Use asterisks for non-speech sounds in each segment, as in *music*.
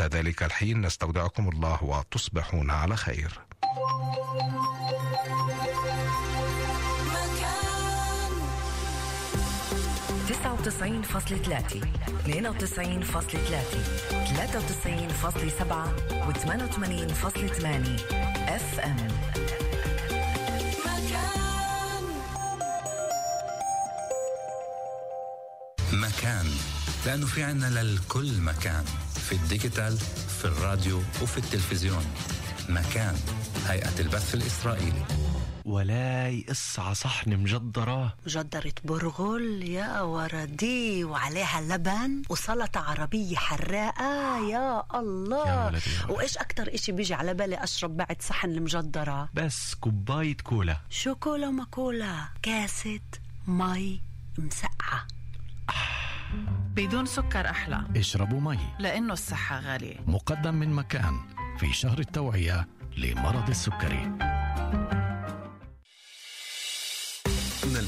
حتى ذلك الحين؟ نستودعكم الله وتصبحون على خير. 99.3 92.3 93.8 و 88.8 اف ام مكان. لأنه في عنا للكل مكان. في الديجيتال في الراديو وفي التلفزيون. مكان هيئة البث الإسرائيلي. ولاي قصة صحن مجدرة. مجدرة برغل يا وردي وعليها لبن وسلطة عربية حراقة. يا الله. يا ولدي يا ولدي. وإيش أكتر إشي بيجي على بالي أشرب بعد صحن المجدرة؟ بس كوباية كولا. شو كولا وما كولا؟ كاسة مي مسقعة بدون سكر أحلى. اشربوا مي. لأنه الصحة غالية. مقدم من مكان في شهر التوعية لمرض السكري.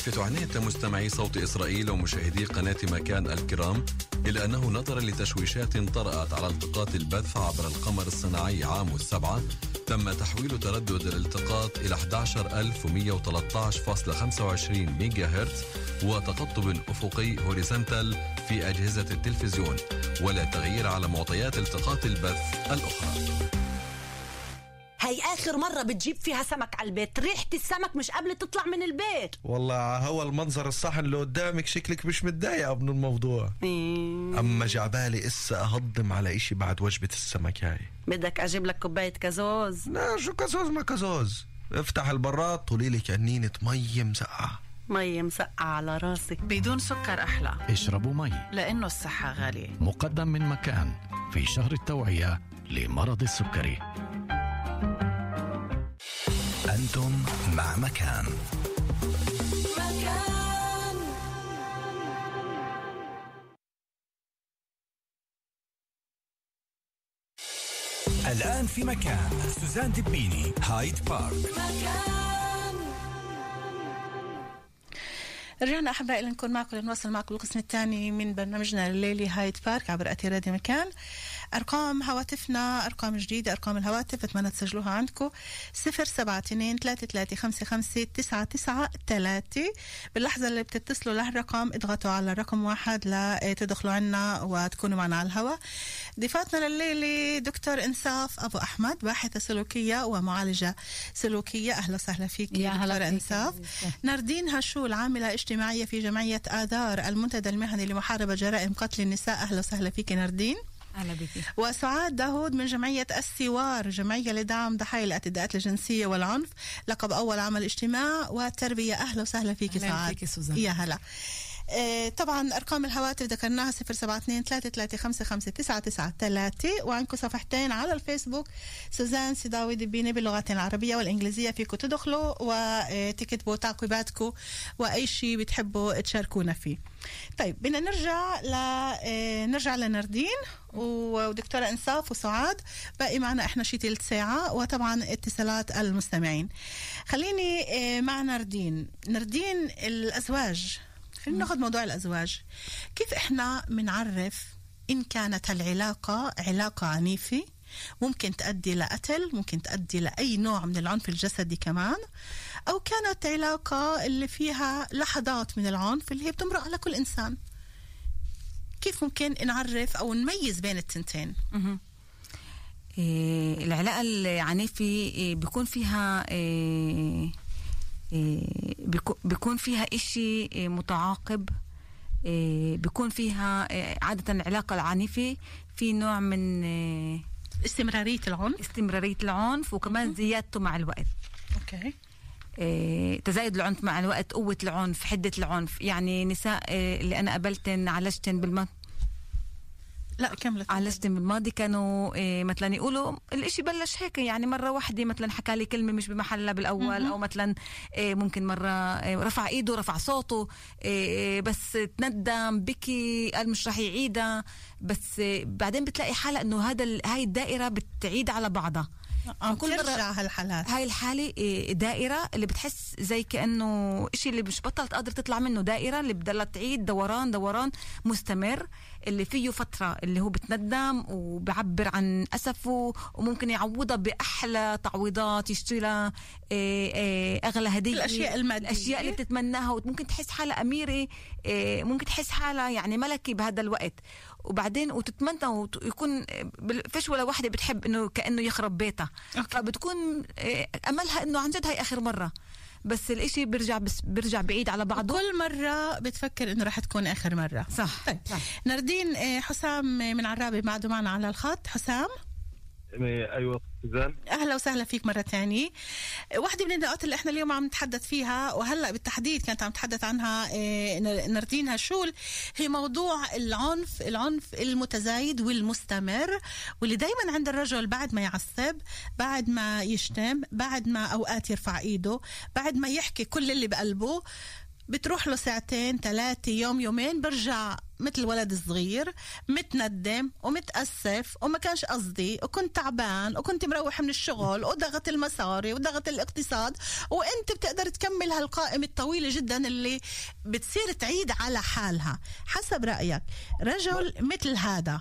نلفت عناية مستمعي صوت إسرائيل ومشاهدي قناة مكان الكرام إلى أنه نظرا لتشويشات طرأت على التقاط البث عبر القمر الصناعي عاموس سبعة تم تحويل تردد الالتقاط إلى 11113.25 ميجا هرتز وتقطب أفقي horizontal في أجهزة التلفزيون ولا تغيير على معطيات التقاط البث الأخرى. هي آخر مرة بتجيب فيها سمك على البيت. ريحة السمك مش قبل تطلع من البيت. والله هو المنظر الصحن اللي قدامك شكلك مش متضايقة من الموضوع. أما جاي عبالي إسا أهضم على إشي بعد وجبة السمك هاي. بدك أجيب لك كوباية كازوز؟ لا شو كازوز ما كازوز؟ افتح البراد طولي لي كنينة مي مسقعة. مي مسقعة على راسك. بدون سكر أحلى. اشربوا مي. لأنه الصحة غالية. مقدم من مكان في شهر التوعية لمرض السكري. أنتم مع مكان. الآن في مكان سوزان دبيني هايد بارك. رجعنا أحبائي لنكون معكم لنواصل معكم القسم الثاني من برنامجنا الليلي هايد بارك عبر أتي راديو مكان. أرقام هواتفنا أرقام جديدة أرقام الهواتف أتمنى تسجلوها عندكم. صفر سبعة اتنين ثلاثة ثلاثة خمسة خمسة تسعة تسعة ثلاثة. باللحظة اللي بتتصلوا لهالرقم اضغطوا على رقم واحد لتدخلوا عنا وتكونوا معنا على الهواء. ضيفاتنا لليلة دكتور إنصاف أبو أحمد باحثة سلوكية ومعالجة سلوكية. أهلا وسهلا فيك يا هلا دكتورة فيك. إنصاف. ناردين هشول عاملة اجتماعية في جمعية آذار المنتدى المهني لمحاربة جرائم قتل النساء. أهلا وسهلا فيك ناردين. أهلا بك. وسعاد داود من جمعية السوار جمعية لدعم ضحايا الاعتداءات الجنسية والعنف لقب أول عمل اجتماع وتربية أهلا وسهلا فيك أهلاً سعاد. فيكي سوزان. يا هلا. طبعا أرقام الهواتف ذكرناها 072 335 5993 وعندكم صفحتين على الفيسبوك. سوزان سيداوي دبيني باللغتين العربية والإنجليزية فيكم تدخلوا وتكتبوا تعقيباتكم وأي شيء بتحبوا تشاركونا فيه. طيب بدنا نرجع ل آه، نرجع لنردين. ودكتورة إنصاف وسعاد باقي معنا إحنا شي ثلث ساعة وطبعا اتصالات المستمعين. خليني آه، مع نردين. نردين الأزواج. خلينا ناخذ موضوع الأزواج. كيف إحنا بنعرف إن كانت العلاقة علاقة عنيفة؟ ممكن تؤدي لقتل ممكن تؤدي لأي نوع من العنف الجسدي كمان. أو كانت علاقة اللي فيها لحظات من العنف اللي هي بتمرق على كل إنسان. كيف ممكن نعرف أو نميز بين التنتين؟ إيه العلاقة العنيفة إيه بيكون فيها إيه بيكون فيها إشي إيه متعاقب إيه بيكون فيها إيه عادة العلاقة العنيفة في نوع من إيه استمرارية العنف. استمرارية العنف وكمان زيادته مع الوقت. أوكي. إيه، تزايد العنف مع الوقت قوة العنف حدة العنف. يعني نساء إيه، اللي أنا قابلتن عالجتن بالم... لا كملت. عالجتن بالماضي كانوا إيه، مثلا يقولوا الإشي بلش هيك يعني مرة واحدة مثلا حكى لي كلمة مش بمحلها بالأول أو مثلا إيه، ممكن مرة إيه، رفع إيده رفع صوته إيه، بس تندم بكي قال مش رح يعيدها بس إيه، بعدين بتلاقي حالة إنه هذا هاي الدائرة بتعيد على بعضها. عم كل مرة- هالحالات هاي الحالة إيه، دائرة اللي بتحس زي كأنه إشي اللي مش بطلت قادر تطلع منه دائرة اللي بدها تعيد دوران دوران مستمر اللي فيه فترة اللي هو بتندم وبعبر عن أسفه وممكن يعوضها بأحلى تعويضات يشتري لها إيه، إيه، أغلى هدية الأشياء المادية. الأشياء اللي بتتمناها وممكن تحس حالها أميرة ممكن تحس حالها يعني ملكي بهذا الوقت وبعدين وتتمنى ويكون فيش ولا واحدة بتحب إنه كأنه يخرب بيتها. فبتكون إيه، أملها إنه عن جد هاي آخر مرة. بس الإشي بيرجع بس بيرجع بعيد على بعضه. كل مرة بتفكر إنه رح تكون آخر مرة. صح طيب. نردين آه، حسام من عرابي بعده معنا على الخط. حسام؟ أيوه سوزان أهلا وسهلا فيك مرة ثانية واحدة من النقاط اللي إحنا اليوم عم نتحدث فيها وهلأ بالتحديد كانت عم تتحدث عنها إيه، نر- نردين هشول هي موضوع العنف العنف المتزايد والمستمر واللي دائما عند الرجل بعد ما يعصب بعد ما يشتم بعد ما أوقات يرفع إيده بعد ما يحكي كل اللي بقلبه بتروح له ساعتين ثلاثة يوم يومين برجع مثل ولد صغير متندم ومتأسف وما كانش قصدي وكنت تعبان وكنت مروح من الشغل وضغط المصاري وضغط الاقتصاد. وانت بتقدر تكمل هالقائمة الطويلة جدا اللي بتصير تعيد على حالها. حسب رأيك رجل مثل هذا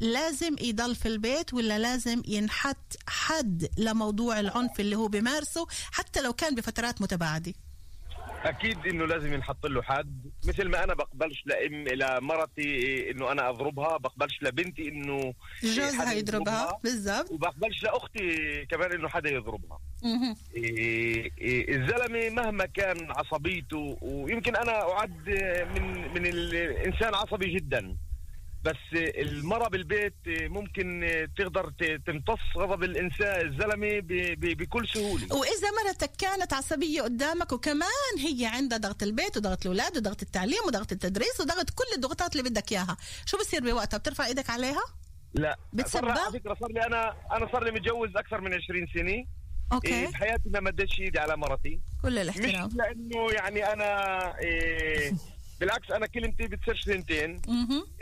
لازم يضل في البيت ولا لازم ينحط حد لموضوع العنف اللي هو بيمارسه حتى لو كان بفترات متباعدة؟ أكيد إنه لازم ينحط له حد. مثل ما أنا بقبلش لام لمرتي إنه أنا أضربها بقبلش لبنتي إنه جوزها يضربها. بالضبط. وبقبلش لأختي كمان إنه حدا يضربها. مهم. إيه إيه الزلمة مهما كان عصبيته ويمكن أنا أعد من من الإنسان عصبي جدا. بس المرة بالبيت ممكن تقدر تمتص غضب ب- ب- بكل سهولة. وإذا مرتك كانت عصبية قدامك وكمان هي عندها ضغط البيت وضغط الأولاد وضغط التعليم وضغط التدريس وضغط كل الضغوطات اللي بدك إياها. شو بصير بوقتها؟ بترفع إيدك عليها؟ لا؟ صار على فكرة صار لي أنا أنا صار لي متجوز أكثر من 20 سنة. okay. إيه بحياتي ما مديتش إيدي على مرتي. كل مش الاحترام. لأنه يعني أنا إيه *laughs* بالعكس أنا كلمتي بتصير سنتين.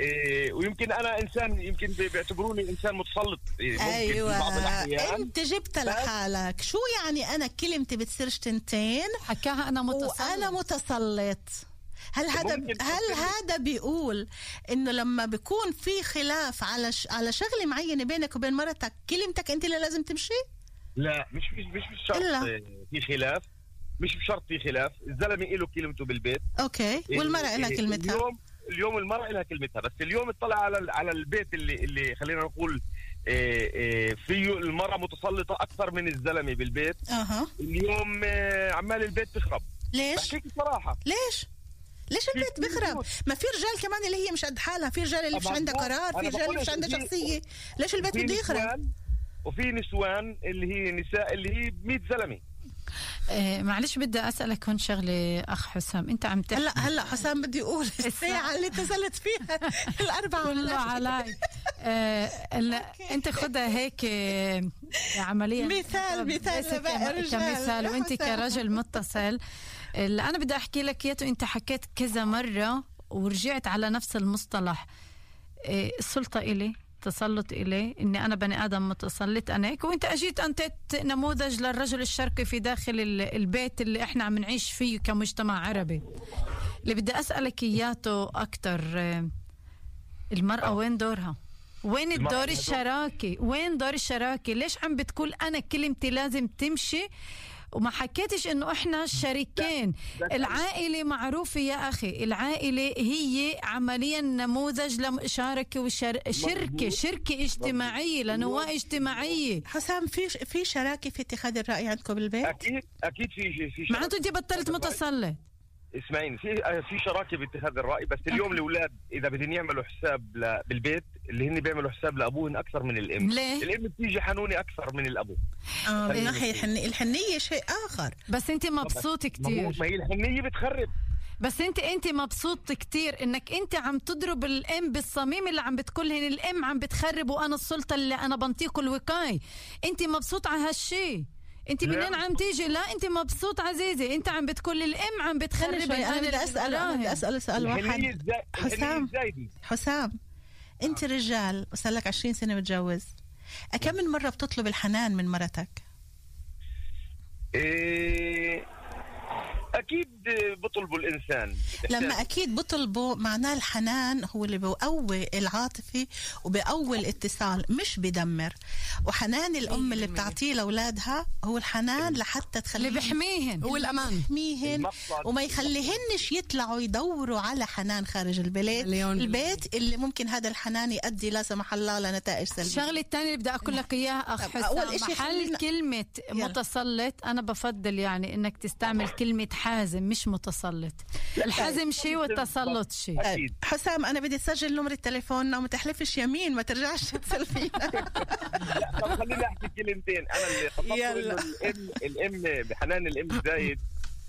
إيه ويمكن أنا إنسان يمكن بي- بيعتبروني إنسان متسلط. إيه ممكن في بعض أيوه الأحيان. أنت جبتها لحالك. شو يعني أنا كلمتي بتصير تنتين حكاها أنا متسلط. وأنا متسلط. هل هذا هل هذا بيقول إنه لما بيكون في خلاف على ش... على شغلة معينة بينك وبين مرتك كلمتك أنت اللي لازم تمشي؟ لا مش مش مش مش شرط إلا. في خلاف. مش بشرط في خلاف. الزلمة له كلمته بالبيت. أوكي. والمرأة لها كلمتها. اليوم اليوم المرأة لها كلمتها. بس اليوم اطلع على على البيت اللي اللي خلينا نقول إيه، إيه، فيه المرأة متسلطة أكثر من الزلمة بالبيت. أها. اليوم عمال البيت تخرب ليش؟ بحكيك بصراحة ليش؟ ليش البيت بيخرب ما في رجال كمان اللي هي مش قد حالها. في رجال اللي مش عندها قرار. في رجال اللي مش عندها شخصية. ليش البيت بده يخرب؟ نسوان وفي نسوان اللي هي نساء اللي هي 100 زلمة. آه معلش بدي أسألك هون شغلة أخ حسام أنت عم تحكي. هلا هلا حسام بدي يقول الساعة *laughs* اللي اتصلت فيها. *laughs* الأربعة والله. علي. آه أنت خدها هيك آه، عمليا. مثال- مثال. كمثال. وأنت. كرجل متصل اللي أنا بدي أحكي لك اياه أنت حكيت كذا مرة ورجعت على نفس المصطلح. السلطة إلي. تسلط إليه إني أنا بني آدم متسلط أنا هيك وأنت أجيت أنتت نموذج للرجل الشرقي في داخل ال- البيت اللي إحنا عم نعيش فيه كمجتمع عربي اللي بدي أسألك إياته أكتر المرأة وين دورها؟ وين الدور. الشراكي؟ وين دور الشراكي؟ ليش عم بتقول أنا كلمتي لازم تمشي وما حكيتش إنه إحنا شريكين. العائلة معروفة يا أخي. العائلة هي عمليا نموذج لشاركه وشر... شركة اجتماعية لنواة اجتماعية. حسام في في شراكة في اتخاذ الرأي عندكم بالبيت؟ أكيد أكيد في في في معناته أنت بطلت متسلط اسمعيني في في شراكة باتخاذ الرأي بس اليوم الأولاد إذا بدهم يعملوا حساب ل- بالبيت اللي هن بيعملوا حساب لابوهن أكثر من الأم. ليه؟ الأم بتيجي حنونة أكثر من الأبو. آه من ناحيه الحنية شيء آخر. بس أنت مبسوط كتير. ما هي الحنية بتخرب. بس أنت أنت مبسوط كتير إنك أنت عم تضرب الأم بالصميم اللي عم بتقولهن الأم عم بتخرب وأنا السلطة اللي أنا بنطيق الوقاية. أنت مبسوط على هالشيء. انت. منين عم تيجي؟ لا انت مبسوط عزيزي. انت عم بتقول الام عم بتخرب أنا بدي اسال أنا بدي أسأل سؤال واحد. حسام. حسام انت رجال وصار لك 20 سنة متجوز. كم من مرة بتطلب الحنان من مرتك؟ إيه أكيد بطلبوا الإنسان. لما أكيد بطلبوا معناه الحنان هو اللي بيقوي العاطفي وبيقوي الاتصال مش بدمر وحنان الأم اللي بتعطيه لأولادها هو الحنان لحتى تخليه اللي بحميهن هو الأمان. بحميهن. وما يخليهنش يطلعوا يدوروا على حنان خارج البيت. البيت اللي ممكن هذا الحنان يؤدي لا سمح الله لنتائج سلبية. الشغلة الثانية اللي بدي أقول لك إياها أخ حسام محل خلينا- كلمة. متسلط. أنا بفضل يعني إنك تستعمل كلمة حازم مش متسلط. الحزم شيء والتسلط شيء طيب، حسام أنا بدي اسجل نمرة تليفوننا وما تحلفش يمين ما ترجعش تتصل فينا *laughs* طب خليني أحكي كلمتين. أنا اللي خطبت يلا. إنه الام الإم بحنان الإم زايد.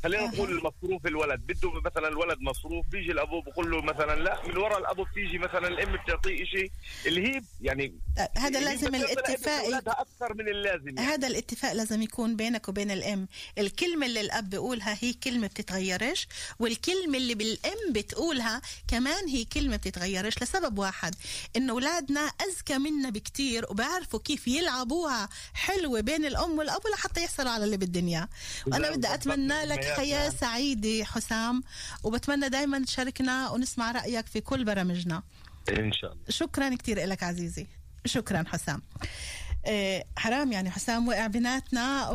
خلينا نقول مصروف الولد. بده مثلا الولد مصروف بيجي الأبو بقول له مثلا لا من وراء الأبو بتيجي مثلا الأم بتعطيه شيء اللي هي يعني هذا اللي هي لازم الاتفاق أكثر من اللازم يعني. هذا الاتفاق لازم يكون بينك وبين الأم. الكلمة اللي الأب بيقولها هي كلمة بتتغيرش والكلمة اللي بالأم بتقولها كمان هي كلمة بتتغيرش لسبب واحد إنه أولادنا اذكى منا بكتير وبيعرفوا كيف يلعبوها حلوة بين الأم والأب لحتى يحصلوا على اللي بالدنيا. وأنا بدي أتمنى لك حياة سعيدة حسام وبتمنى دائما تشاركنا ونسمع رأيك في كل برامجنا. إن شاء الله. شكرا كثير لك عزيزي. شكرا حسام. حرام يعني حسام وقع بيناتنا.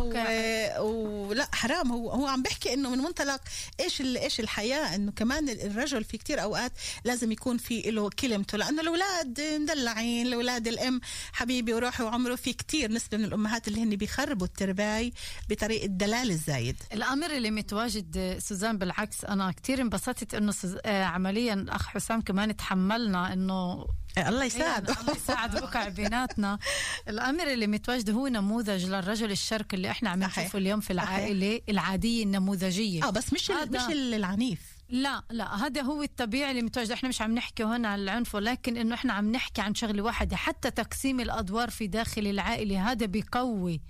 ولا حرام هو هو عم بحكي إنه من منطلق إيش. إيش الحياة إنه كمان الرجل في كتير أوقات لازم يكون في له كلمته لأنه الأولاد مدلعين الأولاد الأم حبيبي وروحي وعمره في كتير نسبة من الأمهات اللي هن بيخربوا الترباي بطريقة دلال الزايد الامر اللي متواجد سوزان بالعكس أنا كتير انبسطت إنه. آه عمليا أخ حسام كمان تحملنا إنه الله يساعده. الله يساعد وقع بيناتنا. *laughs* الأمر اللي متواجد هو نموذج للرجل الشرقي اللي إحنا عم نشوفه اليوم في العائلة العادية النموذجية. آه بس مش. مش ال- العنيف. لا لا هذا هو الطبيعي اللي متواجد إحنا مش عم نحكي هنا عن العنف ولكن إنه إحنا عم نحكي عن شغلة واحدة. حتى تقسيم الأدوار في داخل العائلة هذا بيقوي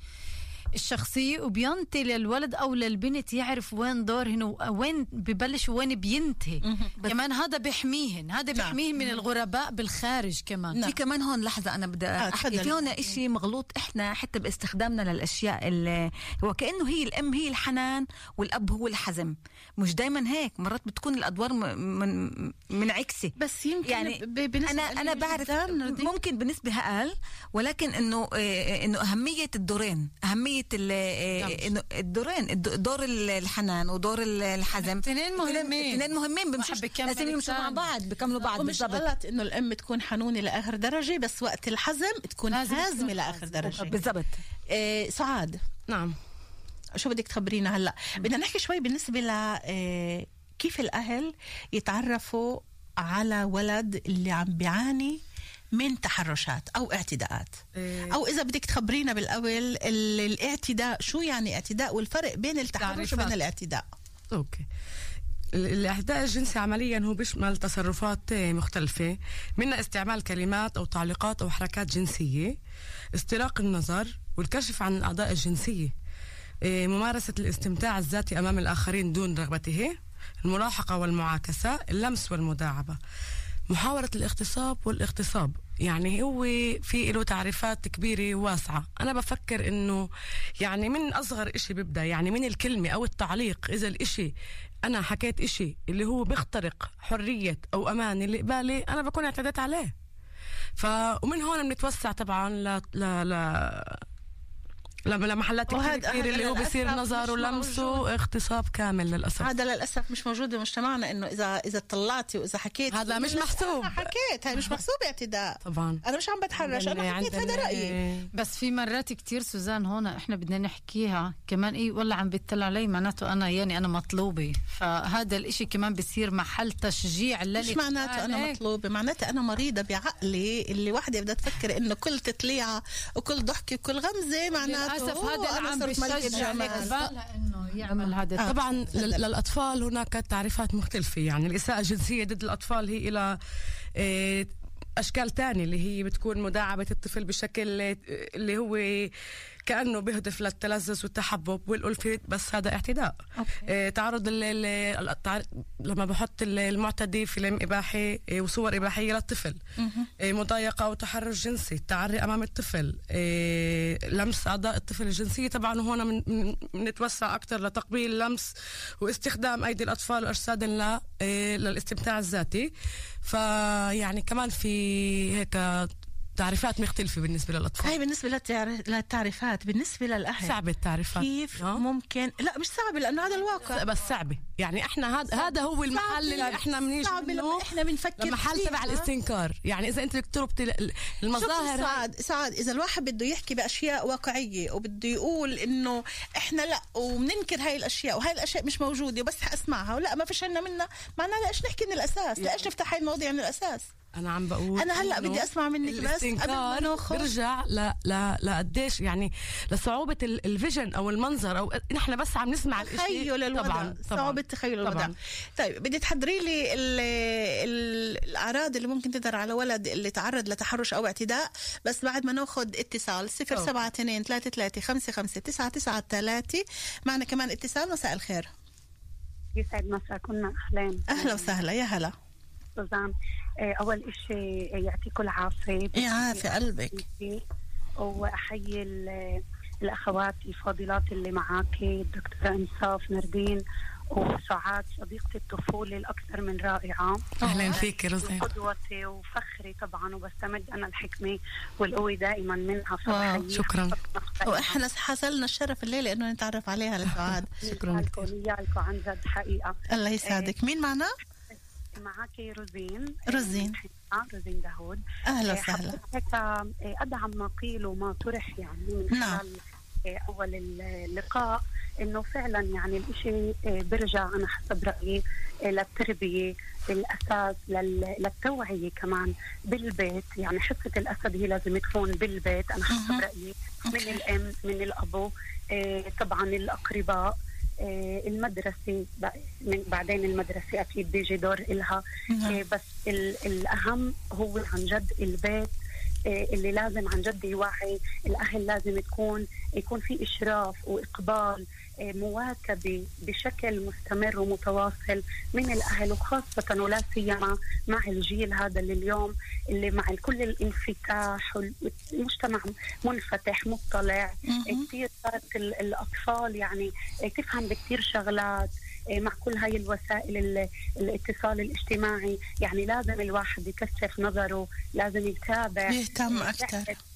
الشخصية وبينطي للولد أو للبنت يعرف وين دورهن وين ببلش وين بينتهي. كمان هذا بيحميهن هذا بيحميهن من الغرباء بالخارج كمان. في كمان هون لحظة أنا بدي آه، أحكي. تفضل. في هون إشي مغلوط إحنا حتى باستخدامنا للأشياء اللي هو كأنه هي الأم هي الحنان والأب هو الحزم. مش دايما هيك مرات بتكون الأدوار م- من منعكسة بس يمكن يعني أنا قليلة بعرف. ممكن بنسبة أقل ولكن إنه آه، إنه أهمية الدورين أهمية آه، إنه الدورين الد- دور الحنان ودور الحزم. اثنين مهمين. اثنين مهمين. بمشوا لازم يمشوا مع. بعض بيكملوا بعض ومش بالضبط. غلط إنه الأم تكون حنونة لآخر درجة بس وقت الحزم تكون حازمة لآخر درجة. بالضبط. إيه سعاد. نعم. شو بدك تخبرينا هلأ؟ بدنا نحكي شوي بالنسبة ل إيه كيف الأهل يتعرفوا على ولد اللي عم بيعاني من تحرشات أو اعتداءات. إيه. أو إذا بدك تخبرينا بالأول ال- الاعتداء شو يعني اعتداء والفرق بين التحرش. وبين الاعتداء؟ أوكي. ال- الاعتداء الجنسي عمليا هو بيشمل تصرفات مختلفة منها استعمال كلمات أو تعليقات أو حركات جنسية استراق النظر والكشف عن الأعضاء الجنسية. آه، ممارسة الاستمتاع الذاتي أمام الآخرين دون رغبته الملاحقة والمعاكسة اللمس والمداعبة. محاولة الاغتصاب والاغتصاب. يعني هو في له تعريفات كبيرة واسعة. أنا بفكر إنه يعني من أصغر إشي بيبدأ يعني من الكلمة أو التعليق إذا الإشي أنا حكيت إشي اللي هو بيخترق حرية أو أمان اللي قبالي أنا بكون اعتديت عليه. ف ومن هون بنتوسع طبعا ل ل ل لمحلات هذا اللي هو بصير نظر ولمسه. اغتصاب كامل للأسف. هذا للأسف مش موجود بمجتمعنا إنه اذا إذا طلعتي وإذا حكيت هذا مش محسوب. حكيت هاي مش *laughs* محسوب اعتداء. طبعا. أنا مش عم بتحرش أنا حكيت هذا رأيي. بس في مرات كتير سوزان هون إحنا بدنا نحكيها كمان إيه والله عم بيطلع علي معناته أنا يعني أنا مطلوبة. فهذا الإشي كمان بصير محل تشجيع للي مش معناته أنا مطلوبة معناته أنا مريضة بعقلي اللي وحدة بدها تفكر إنه كل تطليعه وكل ضحكة وكل غمزة معناته للأسف هذا أنا اللي عم صرت ملكة بيشجع إنه يعمل هذا آه. طبعا لل- للأطفال هناك تعريفات مختلفة يعني الإساءة الجنسية ضد الأطفال هي إلى آه، أشكال تانية اللي هي بتكون مداعبة الطفل بشكل آه، اللي هو كأنه بيهدف للتلذذ والتحبب والألفة بس هذا اعتداء. آه تعرض ال لما بحط ال- المعتدي فيلم إباحي آه وصور إباحية للطفل. آه مضايقة أو تحرش جنسي التعري أمام الطفل. لمس أعضاء الطفل الجنسية. طبعا هون بنتوسع أكثر لتقبيل لمس واستخدام أيدي الأطفال آه للاستمتاع الذاتي. فيعني كمان في هيك تعريفات مختلفة بالنسبة للأطفال. هاي بالنسبة للتعر- للتعريفات بالنسبة للأهل. صعبة التعريفات. كيف آه. ممكن؟ لا مش صعبة لأنه هذا الواقع. بس صعبة. يعني إحنا هذا هذا هو المحل اللي إحنا بنيجي منه لما إحنا بنفكر المحل. تبع الاستنكار. يعني إذا أنت بدك تربطي ال- المظاهر سعد سعد إذا الواحد بده يحكي بأشياء واقعية وبده يقول إنه إحنا لا وبننكر هاي الأشياء وهاي الأشياء مش موجودة وبس أسمعها ولا ما فيش عنا منها معناها ليش نحكي من الأساس؟ ليش نفتح هاي المواضيع من الأساس؟ أنا عم بقول أنا هلأ إنه بدي أسمع منك بس قبل ما ناخذ. برجع ل ل لقديش يعني لصعوبة ال- ال vision أو المنظر أو نحن بس عم نسمع الإشي. تخيل الوضع طبعا صعوبة تخيل الوضع. طيب بدي تحضري لي ال- ال- الأعراض اللي ممكن تظهر على ولد اللي تعرض لتحرش أو اعتداء. بس بعد ما ناخذ اتصال 072 33 55 993 معنا كمان اتصال مساء الخير. يسعد مساكم أهلا أهلا وسهلا يا هلا. سوزان. أول إشي يعطيكم العافية يعافي قلبك. وأحيي ال- الأخوات الفاضلات اللي معك الدكتورة إنصاف نردين وسعاد صديقة الطفولة الأكثر من رائعة. أهلاً فيك روزان. قدوتي وفخري طبعا وبستمد أنا الحكمة والقوة دائما منها واو، شكراً. وإحنا حصلنا الشرف الليلة إنه نتعرف عليها لسعاد. *laughs* شكرا لكم عن جد حقيقة. الله يسعدك. مين معنا؟ معك روزين. روزين. آه، روزين داوود. أهلا آه، وسهلا. آه، أدعم ما قيل وما طرح يعني من نعم. خلال آه، أول اللقاء إنه فعلا يعني الإشي آه، برجع أنا حسب رأيي آه، للتربية الأساس لل- للتوعية كمان بالبيت. يعني حصة الأسد هي لازم تكون بالبيت. أنا حسب رأيي من الأم من الأبو آه، طبعا الأقرباء. آه، المدرسة ب- من بعدين المدرسة أكيد بيجي دور إلها نعم. آه، بس ال- الأهم هو عن جد البيت آه، اللي لازم عن جد يوعي الأهل لازم تكون يكون في إشراف وإقبال مواكبة بشكل مستمر ومتواصل من الأهل وخاصة ولا سيما مع الجيل هذا اللي اليوم اللي مع كل الانفتاح والمجتمع منفتح مطلع. كثير صارت ال- الأطفال يعني تفهم بكثير شغلات آه، مع كل هاي الوسائل ال- الاتصال الاجتماعي يعني لازم الواحد يكثف نظره لازم يتابع يهتم أكثر. يحفظ.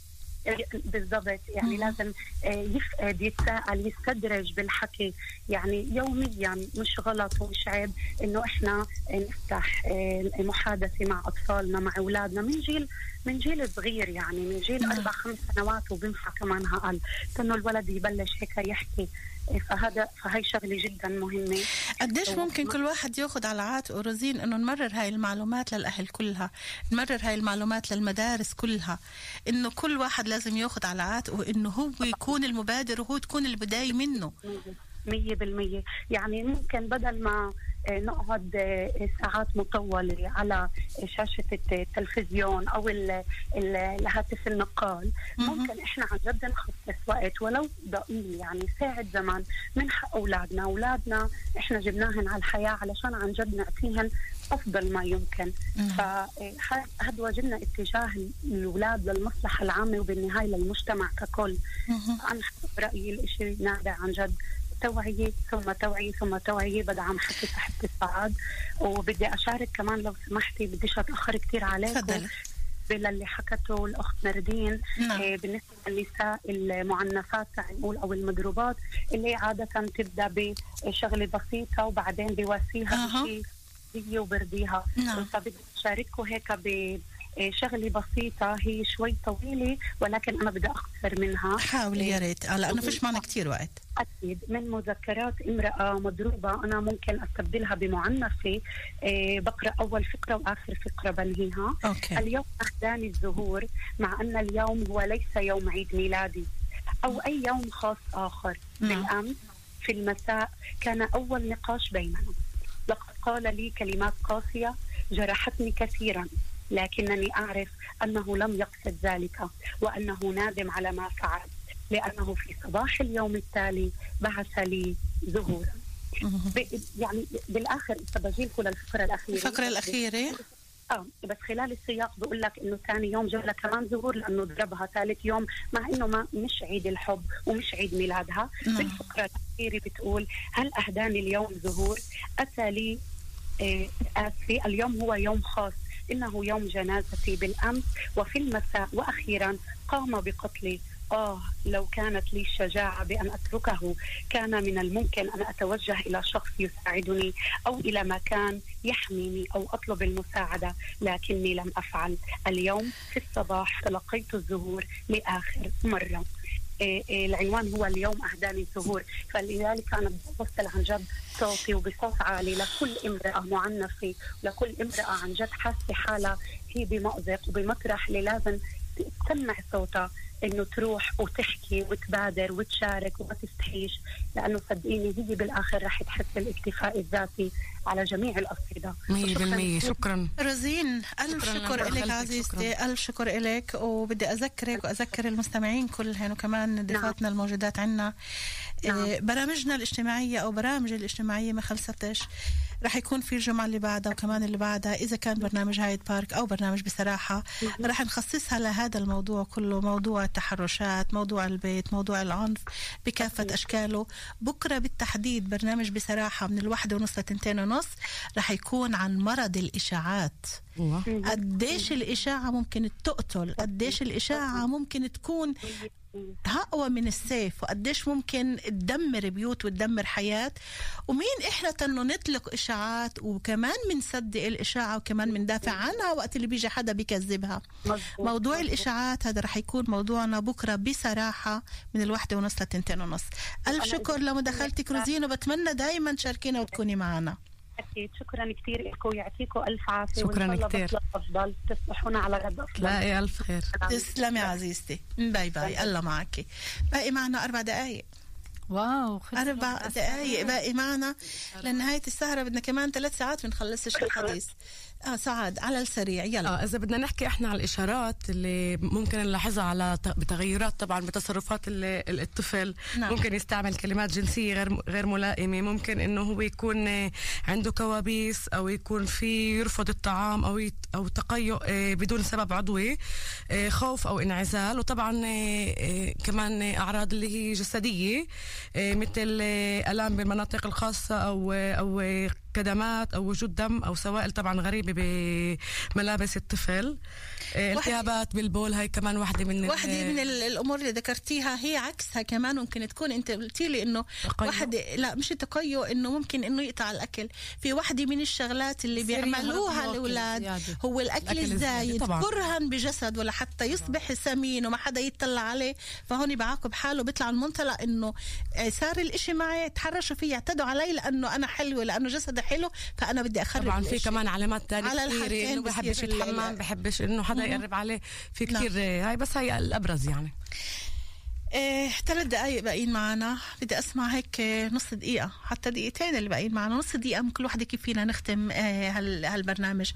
بالضبط. يعني لازم آه، يفقد يتساءل يستدرج بالحكي. يعني يوميا مش غلط ومش عيب إنه إحنا آه، نفتح آه، محادثة مع أطفالنا مع أولادنا من جيل من جيل صغير يعني من جيل أربع خمس سنوات وبنفع كمان أقل إنه الولد يبلش هيك يحكي. آه، فهذا فهي شغلة جدا مهمة. قديش ممكن كل واحد ياخذ على عاتقه روزين إنه نمرر هاي المعلومات للأهل كلها نمرر هاي المعلومات للمدارس كلها إنه كل واحد لازم ياخذ على عاتقه إنه هو يكون المبادر وهو تكون البداية منه. مية بالمية. يعني ممكن بدل ما آه، نقعد آه، ساعات مطولة على شاشة التلفزيون أو ال- ال- الهاتف النقال ممكن إحنا عن جد نخصص وقت ولو ضئيل يعني ساعة زمان من حق أولادنا. أولادنا إحنا جبناهن على الحياة علشان عن جد نعطيهن أفضل ما يمكن. فهذا واجبنا اتجاه الأولاد للمصلحة العامة وبالنهاية للمجتمع ككل. أنا رأيي الإشي نابع عن جد توعية ثم توعية ثم توعية. بدعم حكي تحت السعاد وبدي أشارك كمان لو سمحتي بديش أتأخر كثير عليكم. باللي حكته الأخت نردين. نعم. آه، بالنسبة للنساء المعنفات نقول أو المضروبات اللي عادة تبدأ بشغلة بسيطة وبعدين بيواسيها أها. بشيء وبرديها. نعم. فبدي أشارككم هيك ب شغلة بسيطة. هي شوي طويلة ولكن أنا بدي أختصر منها. حاولي يا ريت. آه، لأنه فيش معنا كثير وقت. أكيد من مذكرات امرأة مضروبة أنا ممكن أستبدلها بمعنفة إيه بقرأ أول فقرة وآخر فقرة بنهيها. أوكي. اليوم أهداني الزهور مع أن اليوم هو ليس يوم عيد ميلادي. أو أي يوم خاص آخر. بالأمس في المساء كان أول نقاش بيننا. لقد قال لي كلمات قاسية جرحتني كثيرا لكنني أعرف أنه لم يقصد ذلك وأنه نادم على ما فعل. لأنه في صباح اليوم التالي بعث لي زهورا ب- يعني بالآخر استبجي لكم للفقرة الأخيرة. الفقرة الأخيرة؟ آه بس خلال السياق بقول لك إنه ثاني يوم جاب لها كمان زهور لأنه ضربها. ثالث يوم مع إنه ما مش عيد الحب ومش عيد ميلادها. نعم. بالفقرة الأخيرة بتقول هل أهداني اليوم زهور أتى لي آه، آسفة اليوم هو يوم خاص. إنه يوم جنازتي بالأمس وفي المساء وأخيرا قام بقتلي آه لو كانت لي الشجاعة بأن أتركه كان من الممكن أن أتوجه إلى شخص يساعدني أو إلى مكان يحميني أو أطلب المساعدة لكني لم أفعل. اليوم في الصباح تلقيت الزهور لآخر مرة. إيه إيه العنوان هو اليوم أهداني الزهور. فلذلك أنا بوصل عن جد صوتي وبصوت عالي لكل امرأة معنفة لكل امرأة عن جد حاسة حالها هي بمأزق وبمطرح اللي لازم تسمع صوتها. إنه تروح وتحكي وتبادر وتشارك وما تستحيش لأنه صدقيني هي بالآخر رح تحس بالإكتفاء الذاتي على جميع الاصعده 100% شكرا. روزين ألف شكراً شكر لك عزيزتي. ألف شكر لك وبدي أذكرك وأذكر المستمعين كلهم وكمان ضيفاتنا الموجودات عنا. إيه، برامجنا الاجتماعية أو برامج الاجتماعية ما خلصتش. رح يكون في الجمعة اللي بعدها وكمان اللي بعدها إذا كان برنامج هايد بارك أو برنامج بصراحة رح نخصصها لهذا الموضوع كله موضوع التحرشات موضوع البيت موضوع العنف بكافة أشكاله. بكرة بالتحديد برنامج بصراحة من الواحدة ونص لتنتين ونص رح يكون عن مرض الإشاعات. قديش الإشاعة ممكن تقتل؟ قديش الإشاعة ممكن تكون أقوى من السيف وقديش ممكن تدمر بيوت وتدمر حياة. ومين إحنا تنو نطلق إشاعات وكمان بنصدق الإشاعة وكمان بندافع عنها وقت اللي بيجي حدا بيكذبها. موضوع الإشاعات هذا رح يكون موضوعنا بكرة بصراحة من الواحدة ونص لتنتين ونص. ألف شكر لمداخلتك روزين وبتمنى دايما تشاركينا وتكوني معنا. أكيد شكرا كثير لكم. ويعطيكم ألف عافية. شكراً. بطلع أفضل. تصبحونا على غد أفضل. تلاقي ألف خير. تسلمي عزيزتي. bye bye. الله معك باقي معنا أربع دقايق. واو أربع دقايق باقي معنا لنهاية السهرة بدنا كمان ثلاث ساعات بنخلصش *laughs* الحديث. آه سعاد على السريع يلا. آه إذا بدنا نحكي إحنا على الإشارات اللي ممكن نلاحظها على بتغيرات طبعا بتصرفات ال- ال- الطفل. نعم. ممكن يستعمل كلمات جنسية غير غير ملائمة. ممكن إنه هو يكون عنده كوابيس أو يكون في يرفض الطعام أو يت- أو تقيؤ آه، بدون سبب عضوي آه، خوف أو انعزال. وطبعا آه، كمان أعراض اللي هي جسدية. مثل آه، الام بالمناطق الخاصة أو آه، أو آه، كدمات أو وجود دم أو سوائل طبعا غريبة بملابس الطفل. آه، التهابات بالبول هاي كمان واحدة من واحدة من ال- الأمور اللي ذكرتيها هي عكسها كمان ممكن تكون أنت قلتي لي إنه تقيؤ. واحدة لا مش التقيؤ إنه ممكن إنه يقطع الأكل في واحدة من الشغلات اللي بيعملوها الأولاد. هو الأكل الأكل الزايد. كرها بجسد ولا حتى يصبح سمين وما حدا يطلع عليه فهون بعاقب حاله بيطلع المنطلق إنه آه، صار الإشي معي تحرشوا فيه اعتدوا علي لأنه أنا حلوة لأنه جسدي حلو فأنا بدي أخرب طبعا في. كمان علامات تانية على الحالتين بحبش الحمام بحبش إنه حدا مهم. يقرب عليه في نعم. كثير آه، هاي بس هي الأبرز يعني. إيه ثلاث دقايق باقيين معنا. بدي أسمع هيك نص دقيقة حتى دقيقتين اللي باقيين معنا. نص دقيقة من كل وحدة كيف فينا نختم هال هالبرنامج.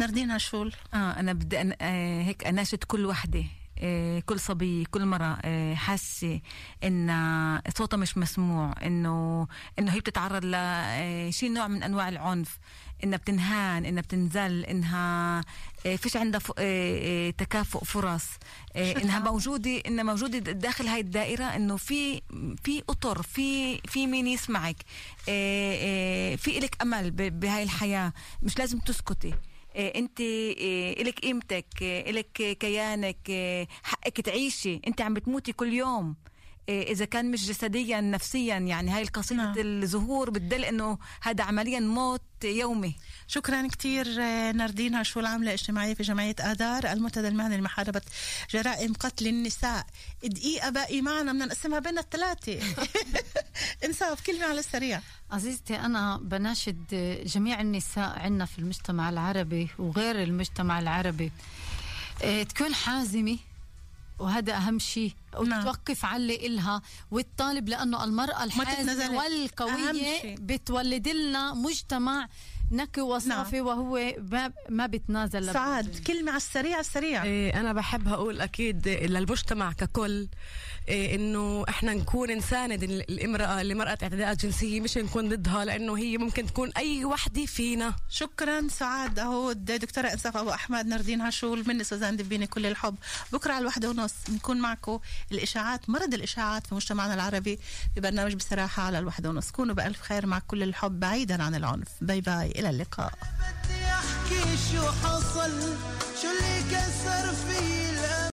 نردين هالشول آه أنا بدي أن... آه هيك أناشد كل وحدة. آه، كل صبية كل مرة آه، حاسة إن صوتها مش مسموع إنه إنه هي بتتعرض لشيء نوع من أنواع العنف إنها بتنهان إنها بتنزل إنها آه، فيش عندها ف- آه، آه، تكافؤ فرص آه، إنها موجودة إنها موجودة داخل هاي الدائرة إنه في في أطر في في مين يسمعك آه، آه، في إلك أمل ب- بهاي الحياة مش لازم تسكتي. انت إيه، إلك قيمتك إيه، إلك كيانك حقك تعيشي. انت عم بتموتي كل يوم. إذا كان مش جسديا نفسيا يعني هاي القصيده نعم. الظهور بتدل إنه هذا عمليا موت يومي. شكرا كثير ناردين هالشول عاملة اجتماعية في جمعية آدار المنتدى المهني لمحاربة جرائم قتل النساء. دقيقة باقي معنا بدنا نقسمها بين الثلاثة. *laughs* انصاف كلمة على السريع. عزيزتي أنا بناشد جميع النساء عنا في المجتمع العربي وغير المجتمع العربي. إيه، تكون حازمة وهذا أهم شيء وتوقف على اللي إلها وتطالب لأنه المرأة. الحازمة والقوية. بتولد لنا مجتمع نكي وصافي نعم. وهو ما ما بيتنازل سعاد كلمة على السريع على السريع. إيه أنا بحب أقول أكيد للمجتمع ككل إيه إنه إحنا نكون نساند الإمرأة اللي مرقت اعتداءات جنسية مش نكون ضدها لأنه هي ممكن تكون أي وحدة فينا. شكرا سعاد. أهو دكتورة إنصاف أبو أحمد نردين هشول مني سوزان دبيني كل الحب. بكرة على الواحدة ونص نكون معكم. الإشاعات مرض الإشاعات في مجتمعنا العربي. ببرنامج بصراحة على الواحدة ونص. كونوا بألف خير مع كل الحب بعيدا عن العنف. bye bye. إلى اللقاء. شو حصل شو اللي كسر في